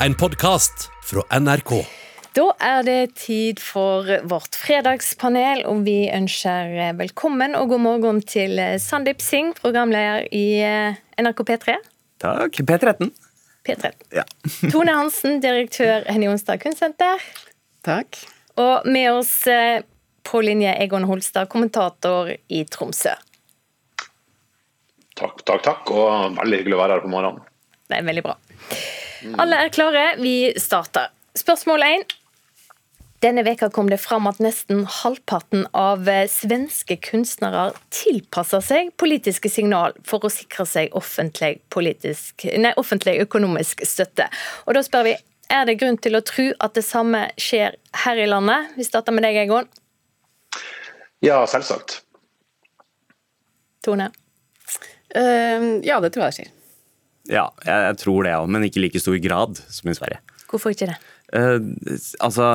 en podkast fra NRK. Da er det tid for vårt fredagspanel, og vi ønsker velkommen og god morgen til Sandeep Singh, programleder i eh, NRK P3. Takk. P13. P13. Ja. Tone Hansen, direktør Henny Onsdag Kunstsenter. Takk. Og med oss eh, på linje Egon Holstad, kommentator i Tromsø. Takk, takk, takk. Og veldig hyggelig å være her på morgenen. Det er veldig bra. Alle er klare, vi starter. Spørsmål 1. Denne veka kom det fram at nesten halvparten av eh, svenske kunstnere tilpasser seg politiske signal for å sikre seg offentlig, politisk, nei, offentlig økonomisk støtte. Og da spør vi, Er det grunn til å tro at det samme skjer her i landet? Vi starter med deg, Egon. Ja, selvsagt. Tone? Uh, ja, det tror jeg skjer. Ja, jeg, tror det òg, men ikke i like stor grad som i Sverige. Hvorfor ikke det? Uh, altså,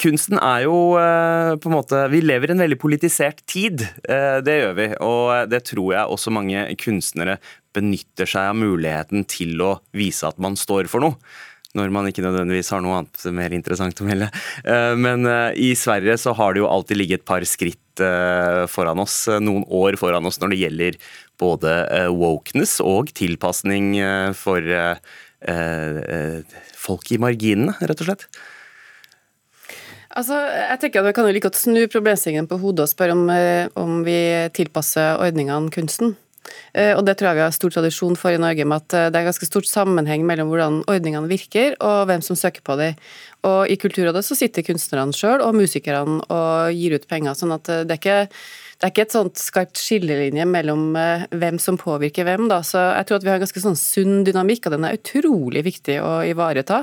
kunsten er jo uh, på en måte Vi lever i en veldig politisert tid. Uh, det gjør vi. Og det tror jeg også mange kunstnere benytter seg av muligheten til å vise at man står for noe. Når man ikke nødvendigvis har noe annet mer interessant å melde. Men i Sverige så har det jo alltid ligget et par skritt eh, foran oss, eh, noen år foran oss, når det gjelder både eh, wokeness og tilpasning for folk i marginene, rett og slett. Altså, jeg tenker at Vi kan jo like godt snu problemstillingen på hodet og spørre om, om vi tilpasser ordningene kunsten. Eh, Og Det tror jeg vi har stor tradisjon for i Norge, med at eh, det er ganske stort sammenheng mellom hvordan ordningene virker og hvem som søker på dem. Og I Kulturrådet så sitter kunstnerne sjøl og musikerne og gir ut penger. sånn at eh, det er ikke det er ikke et sånt skarpt skillelinje mellom hvem som påvirker hvem. Da. Så jeg tror at vi har en ganske sånn sunn dynamikk, og den er utrolig viktig å ivareta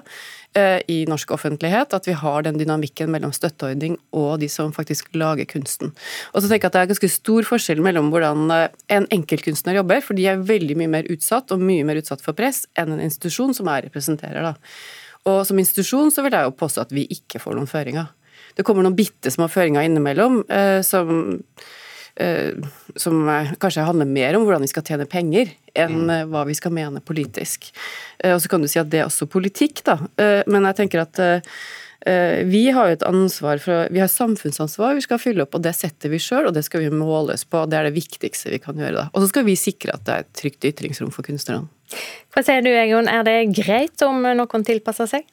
i norsk offentlighet. At vi har den dynamikken mellom støtteordning og de som faktisk lager kunsten. Og så tenker jeg at Det er ganske stor forskjell mellom hvordan eh, en enkeltkunstner jobber, for de er veldig mye mer utsatt, og mye mer utsatt for press, enn en institusjon som jeg representerer. da. Og som institusjon så vil jeg jo påstå at vi ikke får noen føringer. Det kommer noen bitte små føringer innimellom eh, som eh, som eh, kanskje handler mer om hvordan vi skal tjene penger, enn eh, hva vi skal mene politisk. Eh, Og så kan du si at det er også politikk, da. Eh, Men jeg tenker at eh, eh, vi har jo et ansvar for, Vi har samfunnsansvar vi skal fylle opp, og det setter vi sjøl, og det skal vi måles på. og Det er det viktigste vi kan gjøre. da. Og så skal vi sikre at det er et trygt ytringsrom for kunstnerne. Hva sier du, Egon? Er det greit om noen tilpasser seg?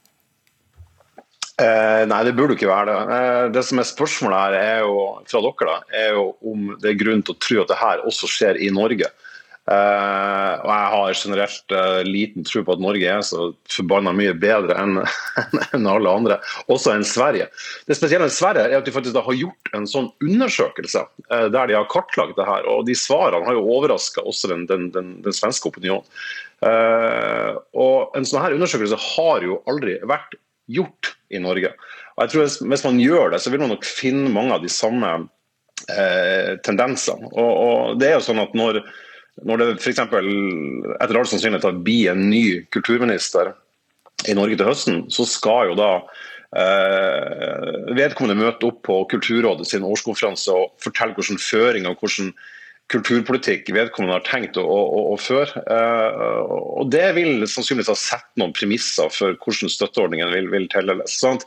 Eh, nei, det burde ikke være det. Eh, det som er spørsmålet her er jo, fra dere da, er jo om det er grunn til å tro at det her også skjer i Norge. Eh, og jeg har generelt eh, liten tro på at Norge er så forbanna mye bedre enn en alle andre, også enn Sverige. Det spesielle med Sverige er at de faktisk har gjort en sånn undersøkelse eh, der de har kartlagt det her. og De svarene har jo overraska også den, den, den, den svenske opinionen. Eh, og En sånn her undersøkelse har jo aldri vært gjort i Norge. Og jeg tror hvis, man gjør det, så vil man nok finne mange av de samme eh, tendensene. Og, og det er jo sånn at når, når det f.eks. etter all sannsynlighet blir en ny kulturminister i Norge til høsten, så skal jo da eh, vedkommende møte opp på Kulturrådet sin årskonferanse og fortelle hvordan føringer og hvordan kulturpolitikk vedkommende har tenkt å, å, å føre. Eh, og Det vil sannsynligvis ha sett noen premisser for hvordan støtteordningen vil, vil. Sånn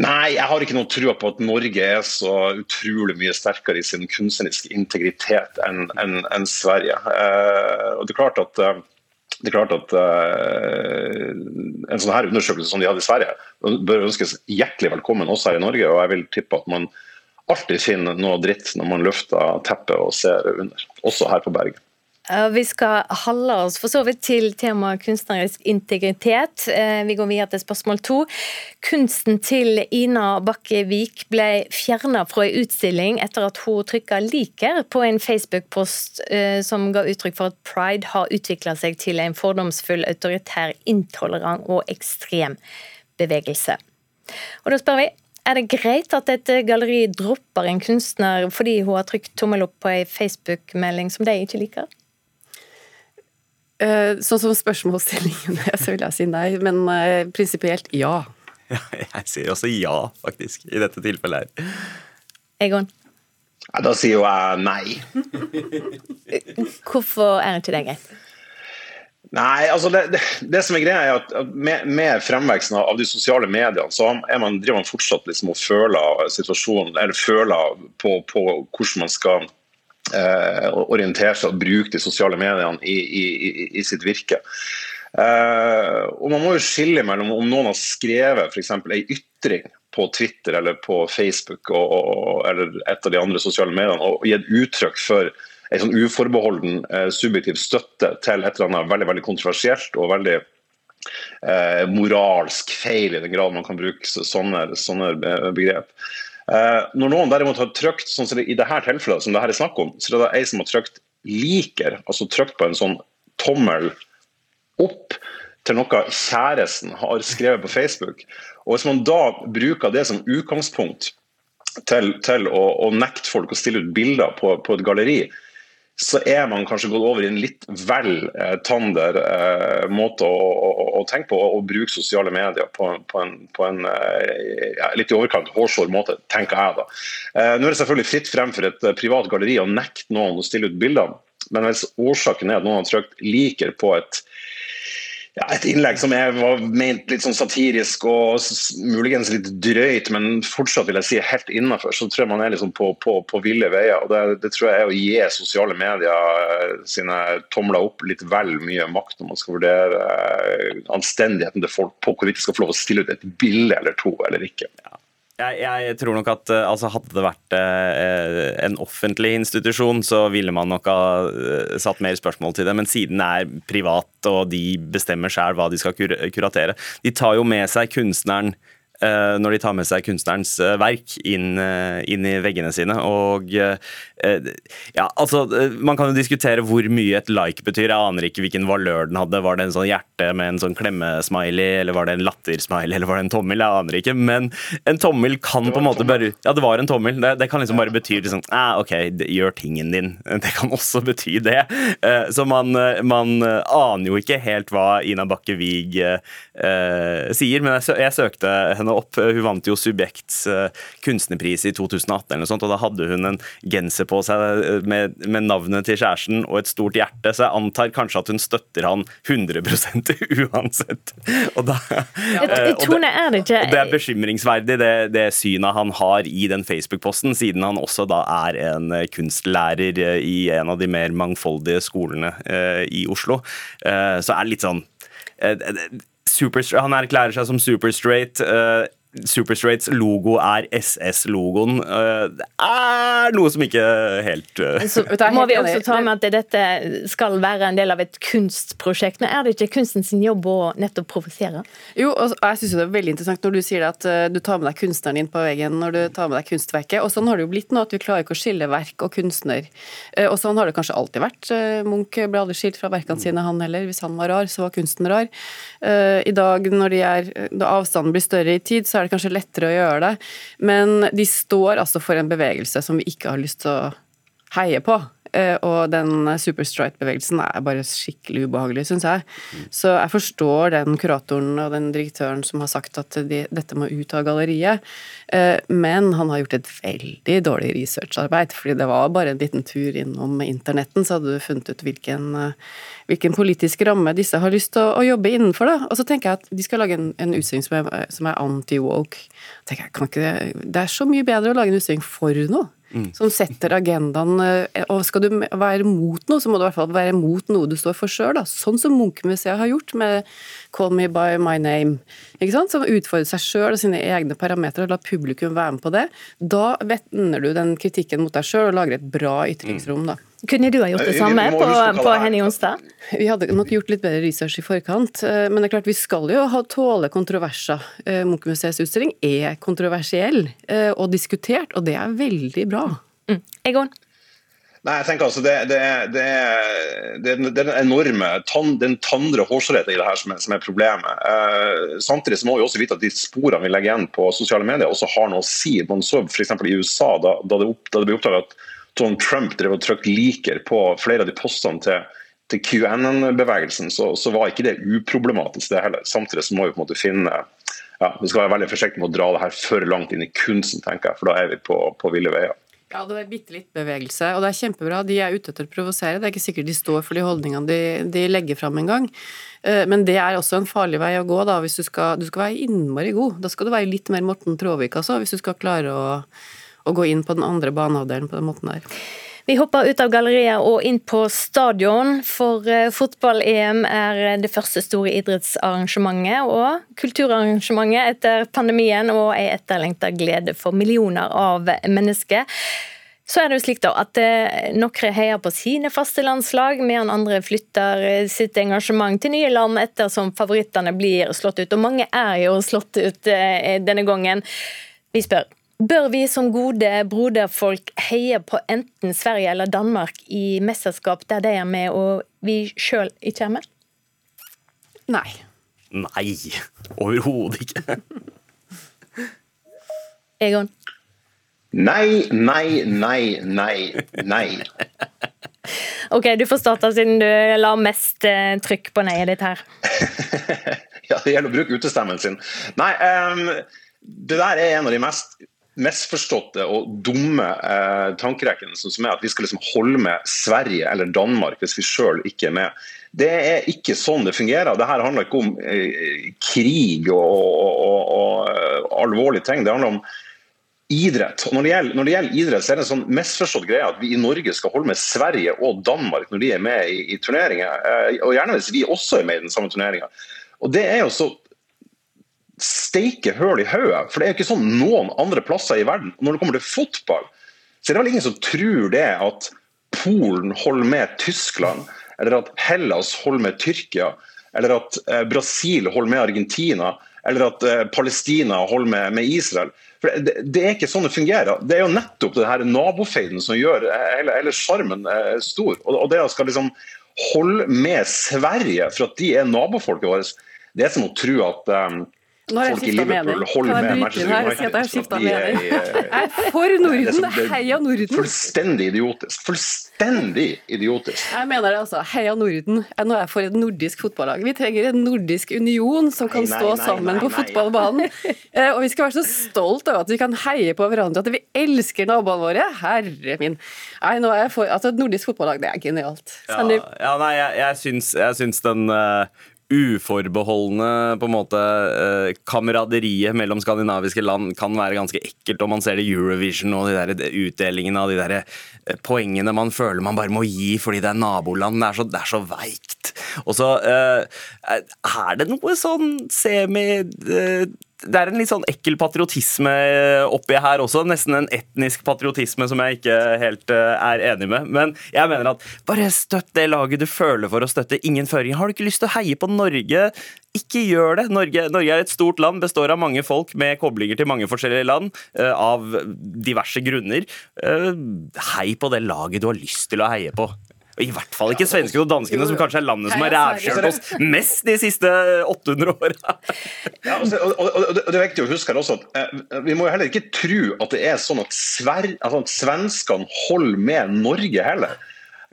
nei, jeg har ikke noe trua på at Norge er så utrolig mye sterkere i sin kunstneriske integritet enn en, en Sverige. Eh, og det er klart at eh, det er klart at uh, En sånn her undersøkelse som de hadde i Sverige, bør ønskes hjertelig velkommen også her i Norge. og Jeg vil tippe at man alltid finner noe dritt når man løfter teppet og ser under, også her på Bergen. Vi skal holde oss for så vidt til temaet kunstnerisk integritet. Eh, Vi går videre til spørsmål to. Kunsten til Ina Bakke-Vik ble fjerna fra en utstilling etter at hun trykka 'liker' på en Facebook-post eh, som ga uttrykk for at pride har utvikla seg til en fordomsfull, autoritær, intolerant og ekstrem bevegelse. Og da spør vi er det greit at et galleri dropper en kunstner fordi hun har trykt tommel opp på ei Facebook-melding som de ikke liker? Eh, Sånn som spørsmålsstillingen er, så vil jeg si nei, men eh, prinsipielt ja. Ja, jeg sier også ja, faktisk, i dette tilfellet her. Egon, Ja, da sier jo jeg nei. hvorfor er ikke det greit? Nei, altså det, det, det, som er greia er at Med, med fremveksten av de sosiale mediene, så man, driver man fortsatt liksom og føler situasjonen, eller føler på, på hvordan man skal eh, orientere seg og bruke de sosiale mediene i, i, i sitt virke. Eh, og Man må jo skille mellom om noen har skrevet f.eks. ei ytring på Twitter eller på Facebook og, og, eller et av de andre sosiale mediene og gitt uttrykk for en sånn uforbeholden eh, subjektiv støtte til et eller annet veldig, veldig kontroversielt og veldig eh, moralsk feil, i den grad man kan bruke sånne, sånne begrep. Eh, når noen derimot har trykt, sånn som i dette tilfellet som det her er snakk om, så er det ei som har trykt liker, altså trykt på en sånn tommel opp til noe kjæresten har skrevet på Facebook. Og Hvis man da bruker det som utgangspunkt til, til å, å, nekte folk å stille ut bilder på, på et galleri, så er man kanskje gått over i en litt vel eh, tander eh, måte å, å, å, tenke på, og bruke sosiale medier på, på en, på en eh, litt i overkant hårsår måte, tenker jeg da. Eh, nå er det selvfølgelig fritt frem for et eh, privat galleri å nekte noen å stille ut bilder, men hvis årsaken er at noen har trykt 'liker' på et ja, et innlegg som jeg var ment litt sånn satirisk og muligens litt drøyt, men fortsatt vil jeg si helt innafor, så tror jeg man er liksom på, på, på ville veier. og det, det, tror jeg er å gi sosiale medier eh, sine tomler opp litt vel mye makt når man skal vurdere eh, anstendigheten til folk på hvorvidt de skal få lov å stille ut et bilde eller to eller ikke. Ja. Jeg, jeg, tror nok at eh, altså, Hadde det vært eh, en offentlig institusjon, så ville man nok ha eh, satt mer spørsmål til det. Men siden det er privat, og de bestemmer sjøl hva de skal kur kuratere De tar jo med seg kunstneren når de tar med seg kunstnerens eh, verk inn, eh, inn, i veggene sine. Og ja, altså Man kan jo diskutere hvor mye et like betyr. Jeg aner ikke hvilken valør den hadde. Var det en sånn hjerte med en sånn klemmesmiley, eller var det en lattersmiley, eller var det en tommel? Jeg aner ikke. Men en tommel kan på en måte bare Ja, det var en tommel. Det, det kan liksom bare bety liksom ah, OK, gjør tingen din. Det kan også bety det. Så man, man aner jo ikke helt hva Ina Bakke Wiig eh, sier. Men jeg, jeg søkte henne opp. Hun vant jo Subjekts uh, kunstnerpris i 2018, eller noe sånt, og da hadde hun en genser på seg eh, med, med, navnet til kjæresten og et stort hjerte, så jeg antar kanskje at hun støtter han 100 uansett. Og da, ja. og det, er det ikke Det er bekymringsverdig, det, det synet han har i den Facebook-posten, siden han også da er en kunstlærer i en av de mer mangfoldige skolene i Oslo. så er det litt sånn super, han erklærer seg som super straight. Uh, Superstraits logo er SS-logoen. Eh, det er noe som ikke helt uh... Så må vi også ta med at dette skal være en del av et kunstprosjekt. Men er det ikke kunstens jobb å nettopp provosere? Jo, og jeg syns det er veldig interessant når du sier at eh, du tar med deg kunstneren inn på veggen når du tar med deg kunstverket. Og sånn har det jo blitt nå, at vi klarer ikke å skille verk og kunstner. Og sånn har det kanskje alltid vært. Munch ble aldri skilt fra verkene sine, han heller. Hvis han var rar, så var kunsten rar. I dag, når, de er, når avstanden blir større i tid, så er er det kanskje lettere å gjøre det. Men de står altså for en bevegelse som vi ikke har lyst til å heie på. Eh, og den superstrike-bevegelsen er bare skikkelig ubehagelig, syns jeg. Så jeg forstår den kuratoren og den direktøren som har sagt at de, dette må ut av galleriet. Eh, men han har gjort et veldig dårlig researcharbeid, fordi det var bare en liten tur innom internetten, så hadde du funnet ut hvilken, eh, hvilken politisk ramme disse har lyst til å, å, jobbe innenfor. Da. Og så tenker jeg at de skal lage en, en utstilling som er, er anti-woke. Det er så mye bedre å lage en utstilling for noe mm. som setter agendaen. Eh, og skal du være mot noe, så må du i hvert fall være mot noe du står for sjøl. Sånn som Munchmuseet har gjort med 'Call me by my name'. Som utfordrer seg sjøl og sine egne parametere og lar publikum være med på det. Da vender du den kritikken mot deg sjøl og lager et bra ytringsrom. da. Kunne du ha gjort det samme på, på Henny Jonstad? Vi hadde nok gjort litt bedre research i forkant. Eh, men det er klart vi skal jo ha tåle kontroverser. Eh, Munchmuseets utstilling er kontroversiell eh, og diskutert, og det er veldig bra. Mm. Egon? Nei, jeg tenker altså Det, det, det, det, det er den enorme tann, den tandre hårsårheten i det her som er, som er problemet. Eh, samtidig så må vi også vite at de sporene vi legger igjen på sosiale medier, også har noe å si. Man så f.eks. i USA, da, da, det, opp, da det ble oppdaget at Donald Trump drev og trykte liker på flere av de postene til, til QAnon-bevegelsen, så, så, var ikke det uproblematisk, det heller. Samtidig så må vi på en måte finne ja, Vi skal være veldig forsiktige med å dra det her for langt inn i kunsten, tenker jeg, for da er vi på, på ville veier. Ja, det er bitte litt bevegelse, og det er kjempebra. De er ute etter å provosere. Det er ikke sikkert de står for de holdningene de, de legger fram engang. Eh, men det er også en farlig vei å gå, da, hvis du skal, du skal være innmari god. Da skal du være litt mer Morten Traavik, altså, hvis du skal klare å, å gå inn på den andre banehalvdelen på den måten der. Vi hopper ut av galleriet og inn på stadion, for eh, fotball-EM er det første store idrettsarrangementet og kulturarrangementet etter pandemien, og ei etterlengta glede for millioner av mennesker. Så er det jo slik da at eh, noen heier på sine faste landslag, mens andre flytter eh, sitt engasjement til nye land ettersom favorittene blir slått ut. Og mange er jo slått ut denne gangen. Vi spør Bør vi som gode broderfolk heie på enten Sverige eller Danmark i mesterskap der de er med og vi sjøl ikke er med? Nei. Nei, overhodet ikke. Egon? Nei, nei, nei, nei, nei. Ok, du får starte siden du la mest eh, trykk på nei-et ditt her. ja, det gjelder å bruke utestemmen sin. Nei, um, det der er en av de mest misforståtte og dumme eh, tankerekken som er at vi skal liksom holde med Sverige eller Danmark hvis vi sjøl ikke er med. Det er ikke sånn det fungerer. Dette handler ikke om eh, krig og, og, og, og alvorlige ting. Det handler om idrett. Og når det, gjelder, når det, gjelder, idrett, så er det en sånn misforstått greie at vi i Norge skal holde med Sverige og Danmark når de er med i, i turneringer. Eh, og gjerne hvis vi også er med i den samme turneringa. Og det er jo så steike høl i hodet, for det er jo ikke sånn noen andre plasser i verden. Når det kommer til fotball, så er det vel ingen som tror det at Polen holder med Tyskland, eller at Hellas holder med Tyrkia, eller at eh, Brasil holder med Argentina, eller at eh, Palestina holder med, med Israel. For det, det, er ikke sånn det fungerer. Det er jo nettopp det her nabofeiden som gjør hele sjarmen eh, stor. Og, og det å skal liksom holde med Sverige for at de er nabofolket vårt, det er som å tro at um, bryte inn her og si jeg har skifta mening? Jeg er for Norden! Heia Norden! Fullstendig idiotisk. Fullstendig idiotisk. Jeg mener det, altså. Heia Norden. Nå er jeg for et nordisk fotballag. Vi trenger en nordisk union som kan stå sammen på fotballbanen. Eh, og vi skal være så stolt av at vi kan heie på hverandre, at vi elsker naboene våre. Herre min. Nei, nå er jeg for Altså, et nordisk fotballag, det er genialt. Ja, ja nei, jeg, jeg, syns, jeg syns den uh, uforbeholdne på en måte eh, kameraderiet mellom skandinaviske land kan være ganske ekkelt, og man ser det i Eurovision og de der utdelingene av de der eh, poengene man føler man bare må gi fordi det er naboland. Det er så, det så veikt. Og så eh, er det noe sånn semi det er en litt sånn ekkel patriotisme eh, oppi her også. Nesten en etnisk patriotisme som jeg ikke helt er enig med. Men jeg mener at bare støtt det laget du føler for å støtte. Ingen føring. Har du ikke lyst til å heie på Norge? Ikke gjør det. Norge, Norge er et stort land, består av mange folk med koblinger til mange forskjellige land. Av diverse grunner. Hei på det laget du har lyst til å heie på. I hvert fall ikke svenskene og danskene, som kanskje er landet som har rævkjørt oss mest de siste 800 åra. Ja, altså, og, og, og, det er viktig å huske også at eh, Vi må jo heller ikke tro at det er sånn at, sver, altså at svenskene holder med Norge heller.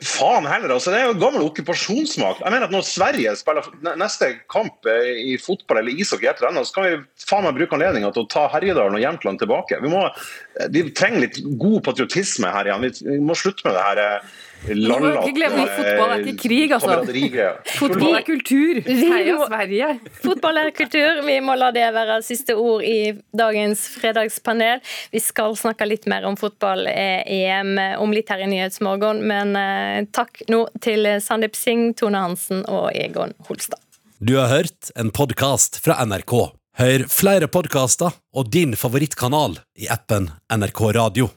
Faen heller, altså. Det er jo gammel okkupasjonsmakt. Jeg mener at Når Sverige spiller neste kamp eh, i fotball eller ishockey, etter denne, så kan vi faen meg bruke anledninga til å ta Herjedalen og Jämtland tilbake. Vi, må, eh, vi trenger litt god patriotisme her igjen. Vi må slutte med det her landlatte Ikke glemme at fotball er ikke krig, altså. Fotball er kultur. Heia Sverige. Fotball er kultur. Vi må la det være siste ord i dagens fredagspanel. Vi skal snakke litt mer om fotball-EM om litt her i Nyhetsmorgen, men eh, takk nå til Sandeep Singh, Tone Hansen og Egon Holstad. Du har hørt en podkast fra NRK. Hør flere podkaster og din favorittkanal i appen NRK Radio.